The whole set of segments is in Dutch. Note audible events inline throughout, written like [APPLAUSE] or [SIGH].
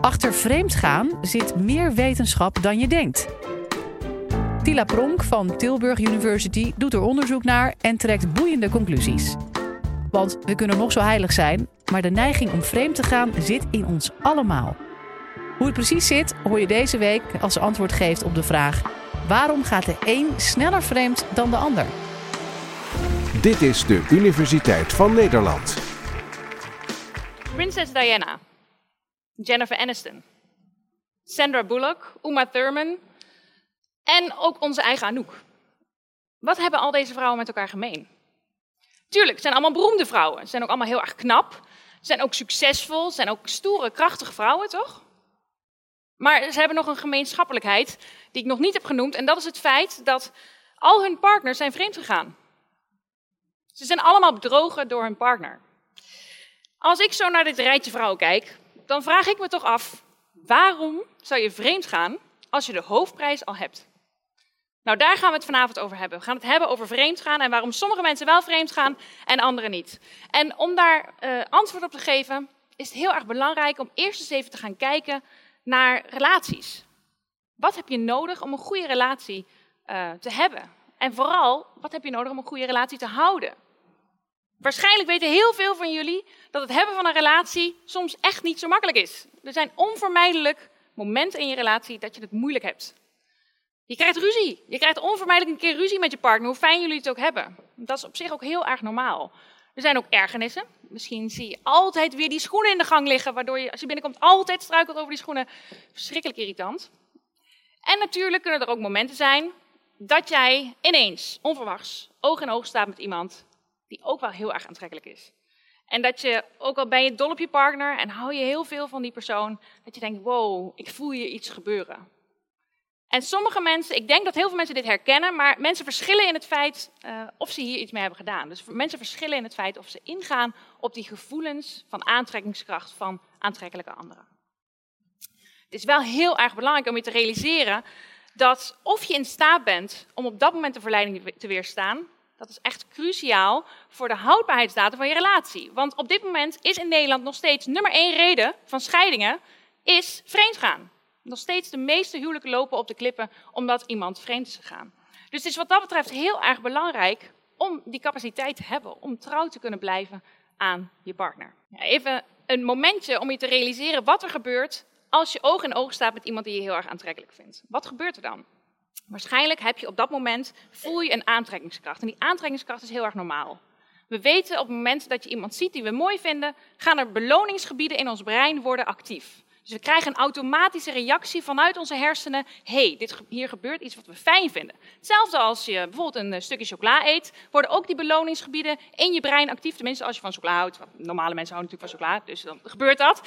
Achter vreemdgaan zit meer wetenschap dan je denkt. Tila Pronk van Tilburg University doet er onderzoek naar en trekt boeiende conclusies. Want we kunnen nog zo heilig zijn, maar de neiging om vreemd te gaan zit in ons allemaal. Hoe het precies zit, hoor je deze week als ze antwoord geeft op de vraag: waarom gaat de een sneller vreemd dan de ander? Dit is de Universiteit van Nederland. Prinses Diana, Jennifer Aniston, Sandra Bullock, Uma Thurman en ook onze eigen Anouk. Wat hebben al deze vrouwen met elkaar gemeen? Tuurlijk, het zijn allemaal beroemde vrouwen. Ze zijn ook allemaal heel erg knap. Ze zijn ook succesvol. Ze zijn ook stoere, krachtige vrouwen, toch? Maar ze hebben nog een gemeenschappelijkheid die ik nog niet heb genoemd. En dat is het feit dat al hun partners zijn vreemd gegaan. Ze zijn allemaal bedrogen door hun partner. Als ik zo naar dit rijtje vrouwen kijk, dan vraag ik me toch af: waarom zou je vreemd gaan als je de hoofdprijs al hebt? Nou, daar gaan we het vanavond over hebben. We gaan het hebben over vreemd gaan en waarom sommige mensen wel vreemd gaan en anderen niet. En om daar uh, antwoord op te geven, is het heel erg belangrijk om eerst eens even te gaan kijken naar relaties. Wat heb je nodig om een goede relatie uh, te hebben? En vooral, wat heb je nodig om een goede relatie te houden? Waarschijnlijk weten heel veel van jullie dat het hebben van een relatie soms echt niet zo makkelijk is. Er zijn onvermijdelijk momenten in je relatie dat je het moeilijk hebt. Je krijgt ruzie. Je krijgt onvermijdelijk een keer ruzie met je partner, hoe fijn jullie het ook hebben. Dat is op zich ook heel erg normaal. Er zijn ook ergernissen. Misschien zie je altijd weer die schoenen in de gang liggen, waardoor je als je binnenkomt altijd struikelt over die schoenen. Verschrikkelijk irritant. En natuurlijk kunnen er ook momenten zijn dat jij ineens, onverwachts, oog in oog staat met iemand die ook wel heel erg aantrekkelijk is. En dat je, ook al ben je dol op je partner en hou je heel veel van die persoon, dat je denkt, wow, ik voel je iets gebeuren. En sommige mensen, ik denk dat heel veel mensen dit herkennen, maar mensen verschillen in het feit uh, of ze hier iets mee hebben gedaan. Dus mensen verschillen in het feit of ze ingaan op die gevoelens van aantrekkingskracht van aantrekkelijke anderen. Het is wel heel erg belangrijk om je te realiseren dat of je in staat bent om op dat moment de verleiding te weerstaan, dat is echt cruciaal voor de houdbaarheidsdatum van je relatie. Want op dit moment is in Nederland nog steeds nummer één reden van scheidingen, is vreemdgaan. Nog steeds de meeste huwelijken lopen op de klippen omdat iemand vreemd is gegaan. Dus het is wat dat betreft heel erg belangrijk om die capaciteit te hebben, om trouw te kunnen blijven aan je partner. Even een momentje om je te realiseren wat er gebeurt als je oog in oog staat met iemand die je heel erg aantrekkelijk vindt. Wat gebeurt er dan? Waarschijnlijk heb je op dat moment, voel je een aantrekkingskracht. En die aantrekkingskracht is heel erg normaal. We weten op het moment dat je iemand ziet die we mooi vinden, gaan er beloningsgebieden in ons brein worden actief. Dus we krijgen een automatische reactie vanuit onze hersenen. hey, hier gebeurt iets wat we fijn vinden. Hetzelfde als je bijvoorbeeld een eh, stukje chocola eet, worden ook die beloningsgebieden in je brein actief. Tenminste, als je van chocola houdt. Normale mensen houden natuurlijk van chocola, dus dan [LAUGHS] gebeurt dat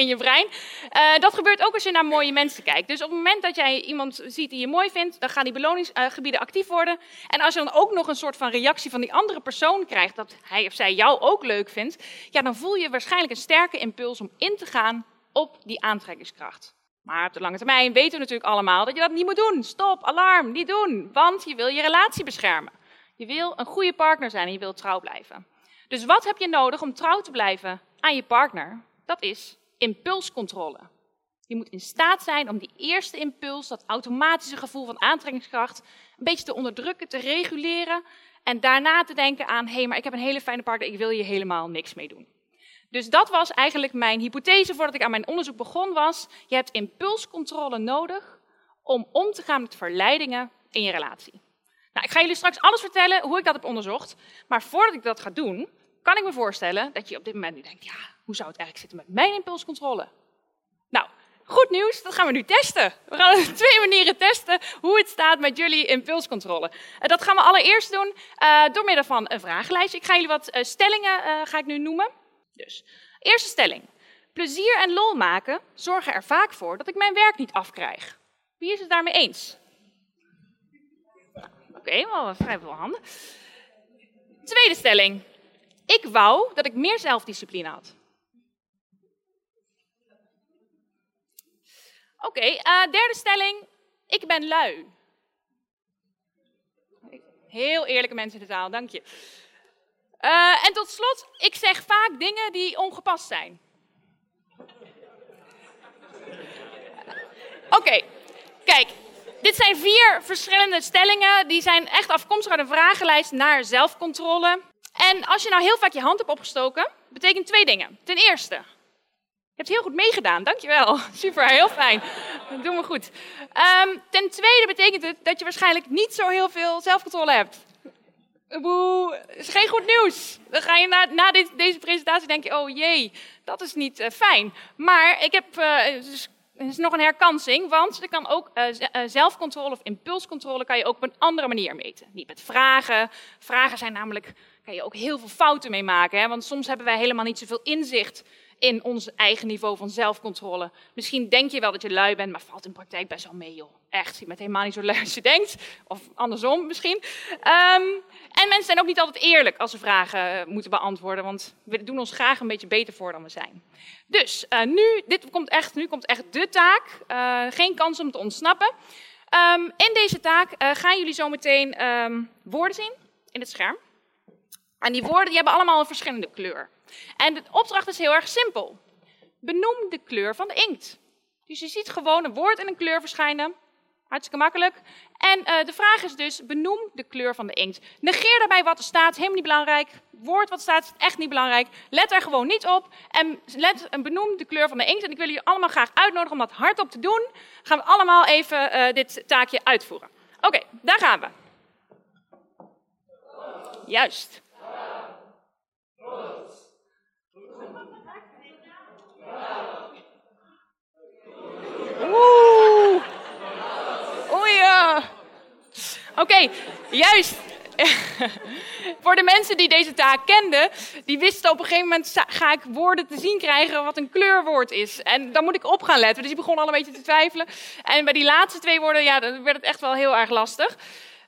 in je brein. Uh, dat gebeurt ook als je naar mooie mensen kijkt. Dus op het moment dat jij iemand ziet die je mooi vindt, dan gaan die beloningsgebieden actief worden. En als je dan ook nog een soort van reactie van die andere persoon krijgt, dat hij of zij jou ook leuk vindt, ja, dan voel je waarschijnlijk een sterke impuls om in te gaan op die aantrekkingskracht. Maar op de lange termijn weten we natuurlijk allemaal dat je dat niet moet doen. Stop, alarm, niet doen. Want je wil je relatie beschermen. Je wil een goede partner zijn en je wil trouw blijven. Dus wat heb je nodig om trouw te blijven aan je partner? Dat is impulscontrole. Je moet in staat zijn om die eerste impuls, dat automatische gevoel van aantrekkingskracht, een beetje te onderdrukken, te reguleren. En daarna te denken aan, hé, hey, maar ik heb een hele fijne partner, ik wil hier helemaal niks mee doen. Dus dat was eigenlijk mijn hypothese voordat ik aan mijn onderzoek begon was, je hebt impulscontrole nodig om om te gaan met verleidingen in je relatie. Nou, ik ga jullie straks alles vertellen hoe ik dat heb onderzocht, maar voordat ik dat ga doen, kan ik me voorstellen dat je op dit moment nu denkt, ja, hoe zou het eigenlijk zitten met mijn impulscontrole? Nou, goed nieuws, dat gaan we nu testen. We gaan op twee manieren testen hoe het staat met jullie impulscontrole. Uh, dat gaan we allereerst doen uh, door middel van een vragenlijst. Ik ga jullie wat uh, stellingen ga ik nu noemen. Dus, eerste stelling. Plezier en lol maken zorgen er vaak voor dat ik mijn werk niet afkrijg. Wie is het daarmee eens? Oké, okay, wel vrij veel handen. Tweede stelling. Ik wou dat ik meer zelfdiscipline had. Oké, uh, derde stelling. Ik ben lui. Heel eerlijke mensen in de zaal, dank je. Uh, en tot slot, ik zeg vaak dingen die ongepast zijn. [LAUGHS] Oké, kijk. Dit zijn vier verschillende stellingen. Die zijn echt afkomstig uit een vragenlijst naar zelfcontrole. En als je nou heel vaak je hand hebt opgestoken, betekent twee dingen. Ten eerste, je hebt heel goed meegedaan, dankjewel. [LAUGHS] Super, heel fijn. Doen we goed. Ehm, ten tweede betekent het dat je waarschijnlijk niet zo heel veel zelfcontrole hebt. Boe, is geen goed nieuws. Dan ga je na, na dit, deze presentatie denken, oh jee, dat is niet uh, fijn. Maar ik heb, dus, er is nog een herkansing, want er kan ook uh, zelfcontrole of impulscontrole kan je ook op een andere manier meten. Niet met vragen. Vragen zijn namelijk, kan je ook heel veel fouten mee maken. Hè? Want soms hebben wij helemaal niet zoveel inzicht in ons eigen niveau van zelfcontrole. Misschien denk je wel dat je lui bent, maar valt in praktijk best wel mee, joh. Echt, je bent helemaal niet zo lui als je denkt. Of andersom misschien. Um, en mensen zijn ook niet altijd eerlijk als ze vragen moeten beantwoorden, want we doen ons graag een beetje beter voor dan we zijn. Dus uh, nu, dit komt echt, nu komt echt de taak. Uh, geen kans om te ontsnappen. Um, in deze taak gaan jullie zo meteen um, woorden zien in het scherm. En die woorden die hebben allemaal een verschillende kleur. En de opdracht is heel erg simpel. Benoem de kleur van de inkt. Dus je ziet gewoon een woord en een kleur verschijnen. Hartstikke makkelijk. En uh, de vraag is dus, benoem de kleur van de inkt. Negeer daarbij wat er staat, helemaal niet belangrijk. Woord wat staat, is echt niet belangrijk. Let er gewoon niet op. En, let, en benoem de kleur van de inkt. En ik wil jullie allemaal graag uitnodigen om dat hardop te doen. Gaan we allemaal even uh, dit taakje uitvoeren. Oké, daar gaan we. Juist. Oeh. Oeh ja. Oké, juist. [LAUGHS] Voor de mensen die deze taak kenden, die wisten op een gegeven moment ga ik woorden te zien krijgen wat een kleurwoord is. En dan moet ik op gaan letten. Dus die begon al een beetje te twijfelen. En bij die laatste twee woorden, ja, dan werd het echt wel heel erg lastig.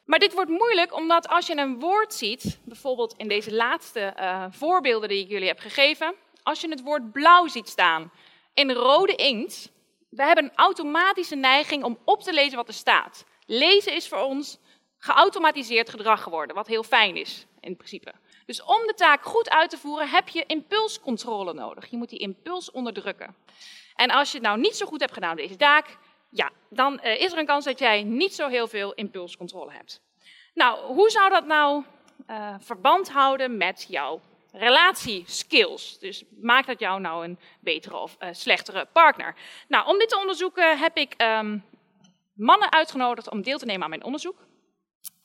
Maar dit wordt moeilijk omdat als je een woord ziet, bijvoorbeeld in deze laatste uh, voorbeelden die ik jullie heb gegeven, als je het woord blauw ziet staan in rode inkt, we hebben een automatische neiging om op te lezen wat er staat. Lezen is voor ons geautomatiseerd gedrag geworden, wat heel fijn is in principe. Dus om de taak goed uit te voeren heb je impulscontrole nodig. Je moet die impuls onderdrukken. En als je het nou niet zo goed hebt gedaan deze taak, ja, dan uh, is er een kans dat jij niet zo heel veel impulscontrole hebt. Nou, hoe zou dat nou uh, verband houden met jouw relatieskills. Dus maakt dat jou nou een betere of uh, slechtere partner? Nou, om dit te onderzoeken heb ik um, mannen uitgenodigd om deel te nemen aan mijn onderzoek.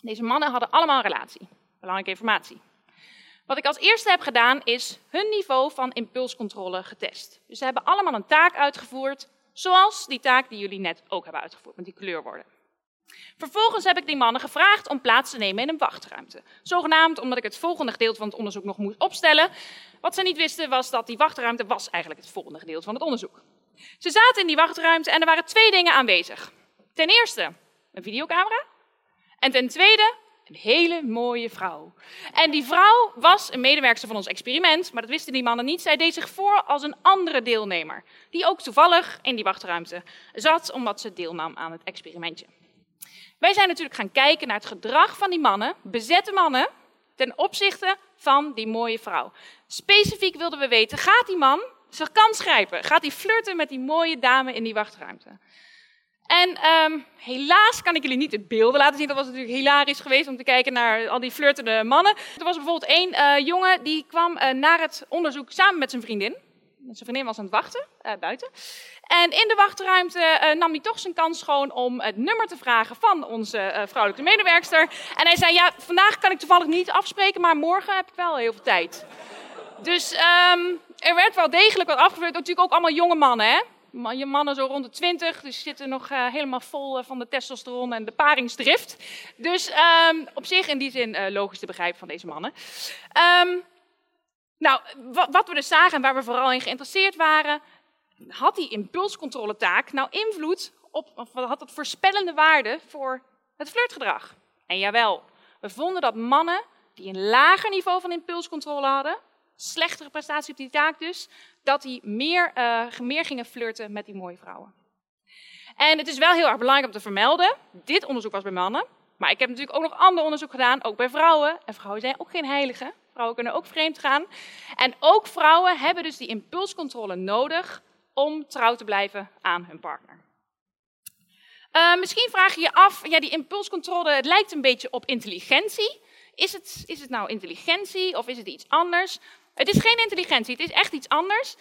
Deze mannen hadden allemaal een relatie. Belangrijke informatie. Wat ik als eerste heb gedaan is hun niveau van impulscontrole getest. Dus ze hebben allemaal een taak uitgevoerd, zoals die taak die jullie net ook hebben uitgevoerd met die kleurwoorden. Vervolgens heb ik die mannen gevraagd om plaats te nemen in een wachtruimte. Zogenaamd omdat ik het volgende gedeelte van het onderzoek nog moest opstellen. Wat ze niet wisten was dat die wachtruimte was eigenlijk het volgende gedeelte van het onderzoek. Ze zaten in die wachtruimte en er waren twee dingen aanwezig. Ten eerste een videocamera en ten tweede een hele mooie vrouw. En die vrouw was een medewerker van ons experiment, maar dat wisten die mannen niet. Zij deed zich voor als een andere deelnemer, die ook toevallig in die wachtruimte zat, omdat ze deelnam aan het experimentje. Wij zijn natuurlijk gaan kijken naar het gedrag van die mannen, bezette mannen, ten opzichte van die mooie vrouw. Specifiek wilden we weten, gaat die man zijn kans grijpen? Gaat hij flirten met die mooie dame in die wachtruimte? En um, helaas kan ik jullie niet de beelden laten zien. Dat was natuurlijk hilarisch geweest om te kijken naar al die flirtende mannen. Er was bijvoorbeeld één uh, jongen die kwam uh, naar het onderzoek samen met zijn vriendin. Zijn vriendin was aan het wachten, uh, buiten. En in de wachtruimte uh, nam hij toch zijn kans schoon om het nummer te vragen van onze uh, vrouwelijke medewerkster. En hij zei, ja, vandaag kan ik toevallig niet afspreken, maar morgen heb ik wel heel veel tijd. Dus um, er werd wel degelijk wat afgevuld. Natuurlijk ook allemaal jonge mannen, hè? Je mannen zo rond de twintig, dus zitten nog helemaal vol van de testosteron en de paringsdrift. Dus um, op zich in die zin logisch te begrijpen van deze mannen. Um, nou, wat we dus zagen en waar we vooral in geïnteresseerd waren, had die impulscontroletaak nou invloed op, of had dat voorspellende waarde voor het flirtgedrag? En jawel, we vonden dat mannen die een lager niveau van impulscontrole hadden, slechtere prestatie op die taak dus, dat die meer, uh, meer gingen flirten met die mooie vrouwen. En het is wel heel erg belangrijk om te vermelden, dit onderzoek was bij mannen, maar ik heb natuurlijk ook nog ander onderzoek gedaan, ook bij vrouwen. En vrouwen zijn ook geen heiligen. Vrouwen kunnen ook vreemd gaan. En ook vrouwen hebben dus die impulscontrole nodig om trouw te blijven aan hun partner. Uh, misschien vraag je je af, ja, die impulscontrole, het lijkt een beetje op intelligentie. Is het, is het nou intelligentie of is het iets anders? Het is geen intelligentie, het is echt iets anders.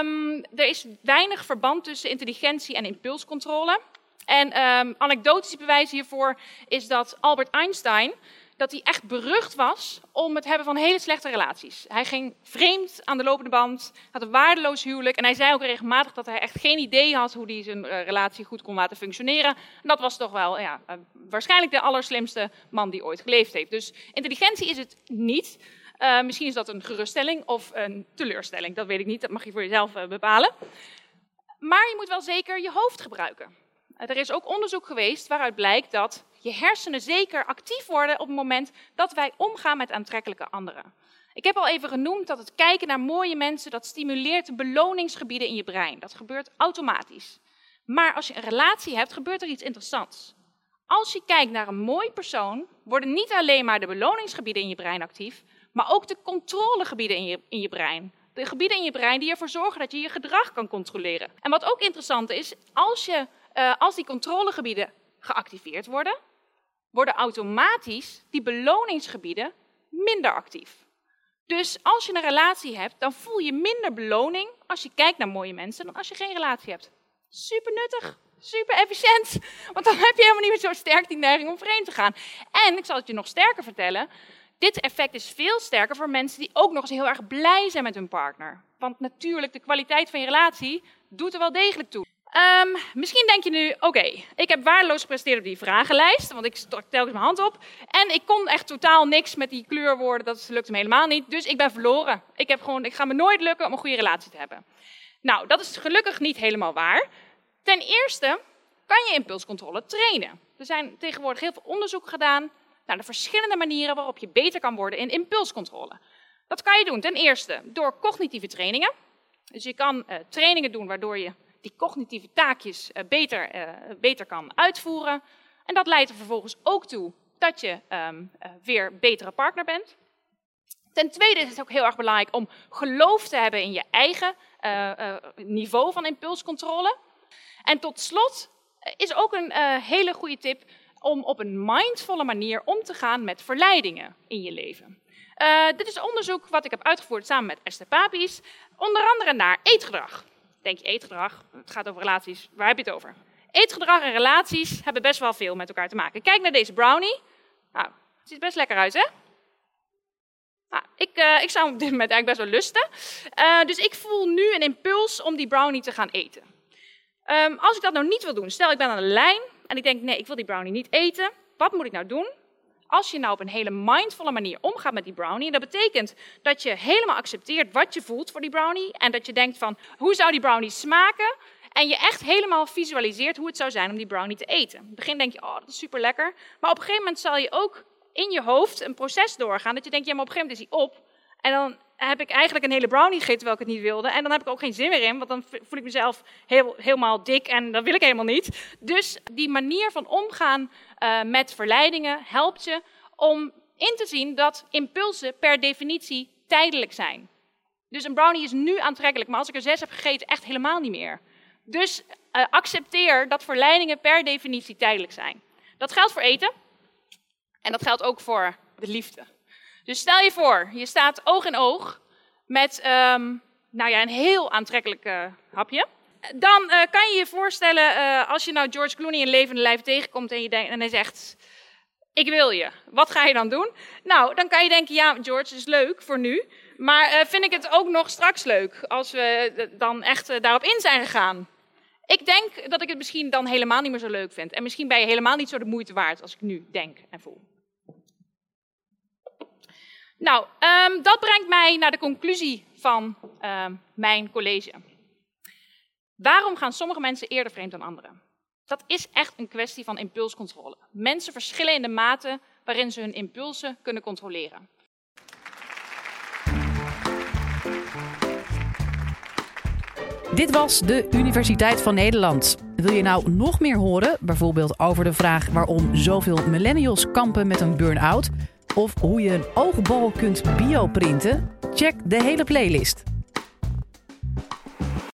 Um, er is weinig verband tussen intelligentie en impulscontrole. En um, anekdotisch bewijs hiervoor is dat Albert Einstein dat hij echt berucht was om het hebben van hele slechte relaties. Hij ging vreemd aan de lopende band, had een waardeloos huwelijk. En hij zei ook regelmatig dat hij echt geen idee had hoe hij zijn uh, relatie goed kon laten functioneren. En dat was toch wel ja, uh, waarschijnlijk de allerslimste man die ooit geleefd heeft. Dus intelligentie is het niet. Uh, misschien is dat een geruststelling of een teleurstelling. Dat weet ik niet, dat mag je voor jezelf bepalen. Maar je moet wel zeker je hoofd gebruiken. Er is ook onderzoek geweest waaruit blijkt dat je hersenen zeker actief worden op het moment dat wij omgaan met aantrekkelijke anderen. Ik heb al even genoemd dat het kijken naar mooie mensen, dat stimuleert de beloningsgebieden in je brein. Dat gebeurt automatisch. Maar als je een relatie hebt, gebeurt er iets interessants. Als je kijkt naar een mooi persoon, worden niet alleen maar de beloningsgebieden in je brein actief, maar ook de controlegebieden in je, in je brein. De gebieden in je brein die ervoor zorgen dat je je gedrag kan controleren. En wat ook interessant is, als, je, uh, als die controlegebieden geactiveerd worden, worden automatisch die beloningsgebieden minder actief. Dus als je een relatie hebt, dan voel je minder beloning als je kijkt naar mooie mensen dan als je geen relatie hebt. Super nuttig, super efficiënt, want dan heb je helemaal niet meer zo sterk die neiging om vreemd te gaan. En ik zal het je nog sterker vertellen, dit effect is veel sterker voor mensen die ook nog eens heel erg blij zijn met hun partner. Want natuurlijk, de kwaliteit van je relatie doet er wel degelijk toe. Um, misschien denk je nu, oké, ik heb waardeloos gepresteerd op die vragenlijst, want ik stak telkens mijn hand op. En ik kon echt totaal niks met die kleurwoorden, dat lukt me helemaal niet. Dus ik ben verloren. Ik, heb gewoon, ik ga me nooit lukken om een goede relatie te hebben. Nou, dat is gelukkig niet helemaal waar. Ten eerste kan je impulscontrole trainen. Er zijn tegenwoordig heel veel onderzoek gedaan naar de verschillende manieren waarop je beter kan worden in impulscontrole. Dat kan je doen ten eerste door cognitieve trainingen. Dus je kan uh, trainingen doen waardoor je die cognitieve taakjes uh, beter, uh, beter kan uitvoeren. En dat leidt er vervolgens ook toe dat je um, weer betere partner bent. Ten tweede is het ook heel erg belangrijk om geloof te hebben in je eigen niveau van impulscontrole. En tot slot is ook een hele goede tip om op een mindvolle manier om te gaan met verleidingen in je leven. dit is onderzoek wat ik heb uitgevoerd samen met Esther Papies, onder andere naar eetgedrag denk je eetgedrag, het gaat over relaties, waar heb je het over? Eetgedrag en relaties hebben best wel veel met elkaar te maken. Kijk naar deze brownie. Nou, het ziet best lekker uit, hè? Nou, ik, uh, ik zou op dit moment eigenlijk best wel lusten. Uh, dus ik voel nu een impuls om die brownie te gaan eten. Um, als ik dat nou niet wil doen, stel ik ben aan de lijn en ik denk, nee, ik wil die brownie niet eten. Wat moet ik nou doen? Als je nou op een hele mindvolle manier omgaat met die brownie, dat betekent dat je helemaal accepteert wat je voelt voor die brownie en dat je denkt van hoe zou die brownie smaken en je echt helemaal visualiseert hoe het zou zijn om die brownie te eten. In het begin denk je, oh, dat is super lekker. Maar op een gegeven moment zal je ook in je hoofd een proces doorgaan dat je denkt, ja, maar op een gegeven moment is hij op. En dan heb ik eigenlijk een hele brownie gegeten terwijl ik het niet wilde. En dan heb ik ook geen zin meer in, want dan voel ik mezelf heel, helemaal dik en dat wil ik helemaal niet. Dus die manier van omgaan uh, met verleidingen helpt je om in te zien dat impulsen per definitie tijdelijk zijn. Dus een brownie is nu aantrekkelijk, maar als ik er zes heb gegeten, echt helemaal niet meer. Dus uh, accepteer dat verleidingen per definitie tijdelijk zijn. Dat geldt voor eten en dat geldt ook voor de liefde. Dus stel je voor, je staat oog in oog met um, nou ja, een heel aantrekkelijk uh, hapje. Dan uh, kan je je voorstellen, uh, als je nou George Clooney in levende lijf tegenkomt en, je denkt, en hij zegt, ik wil je. Wat ga je dan doen? Nou, dan kan je denken, ja, George is leuk voor nu. Maar vind ik het ook nog straks leuk als we dan echt daarop in zijn gegaan? Ik denk dat ik het misschien dan helemaal niet meer zo leuk vind. En misschien ben je helemaal niet zo de moeite waard als ik nu denk en voel. Nou, um, dat brengt mij naar de conclusie van um, mijn college. Waarom gaan sommige mensen eerder vreemd dan anderen? Dat is echt een kwestie van impulscontrole. Mensen verschillen in de mate waarin ze hun impulsen kunnen controleren. Dit was de Universiteit van Nederland. Wil je nou nog meer horen, bijvoorbeeld over de vraag waarom zoveel millennials kampen met een burn-out? Of hoe je een oogbal kunt bioprinten? Check de hele playlist.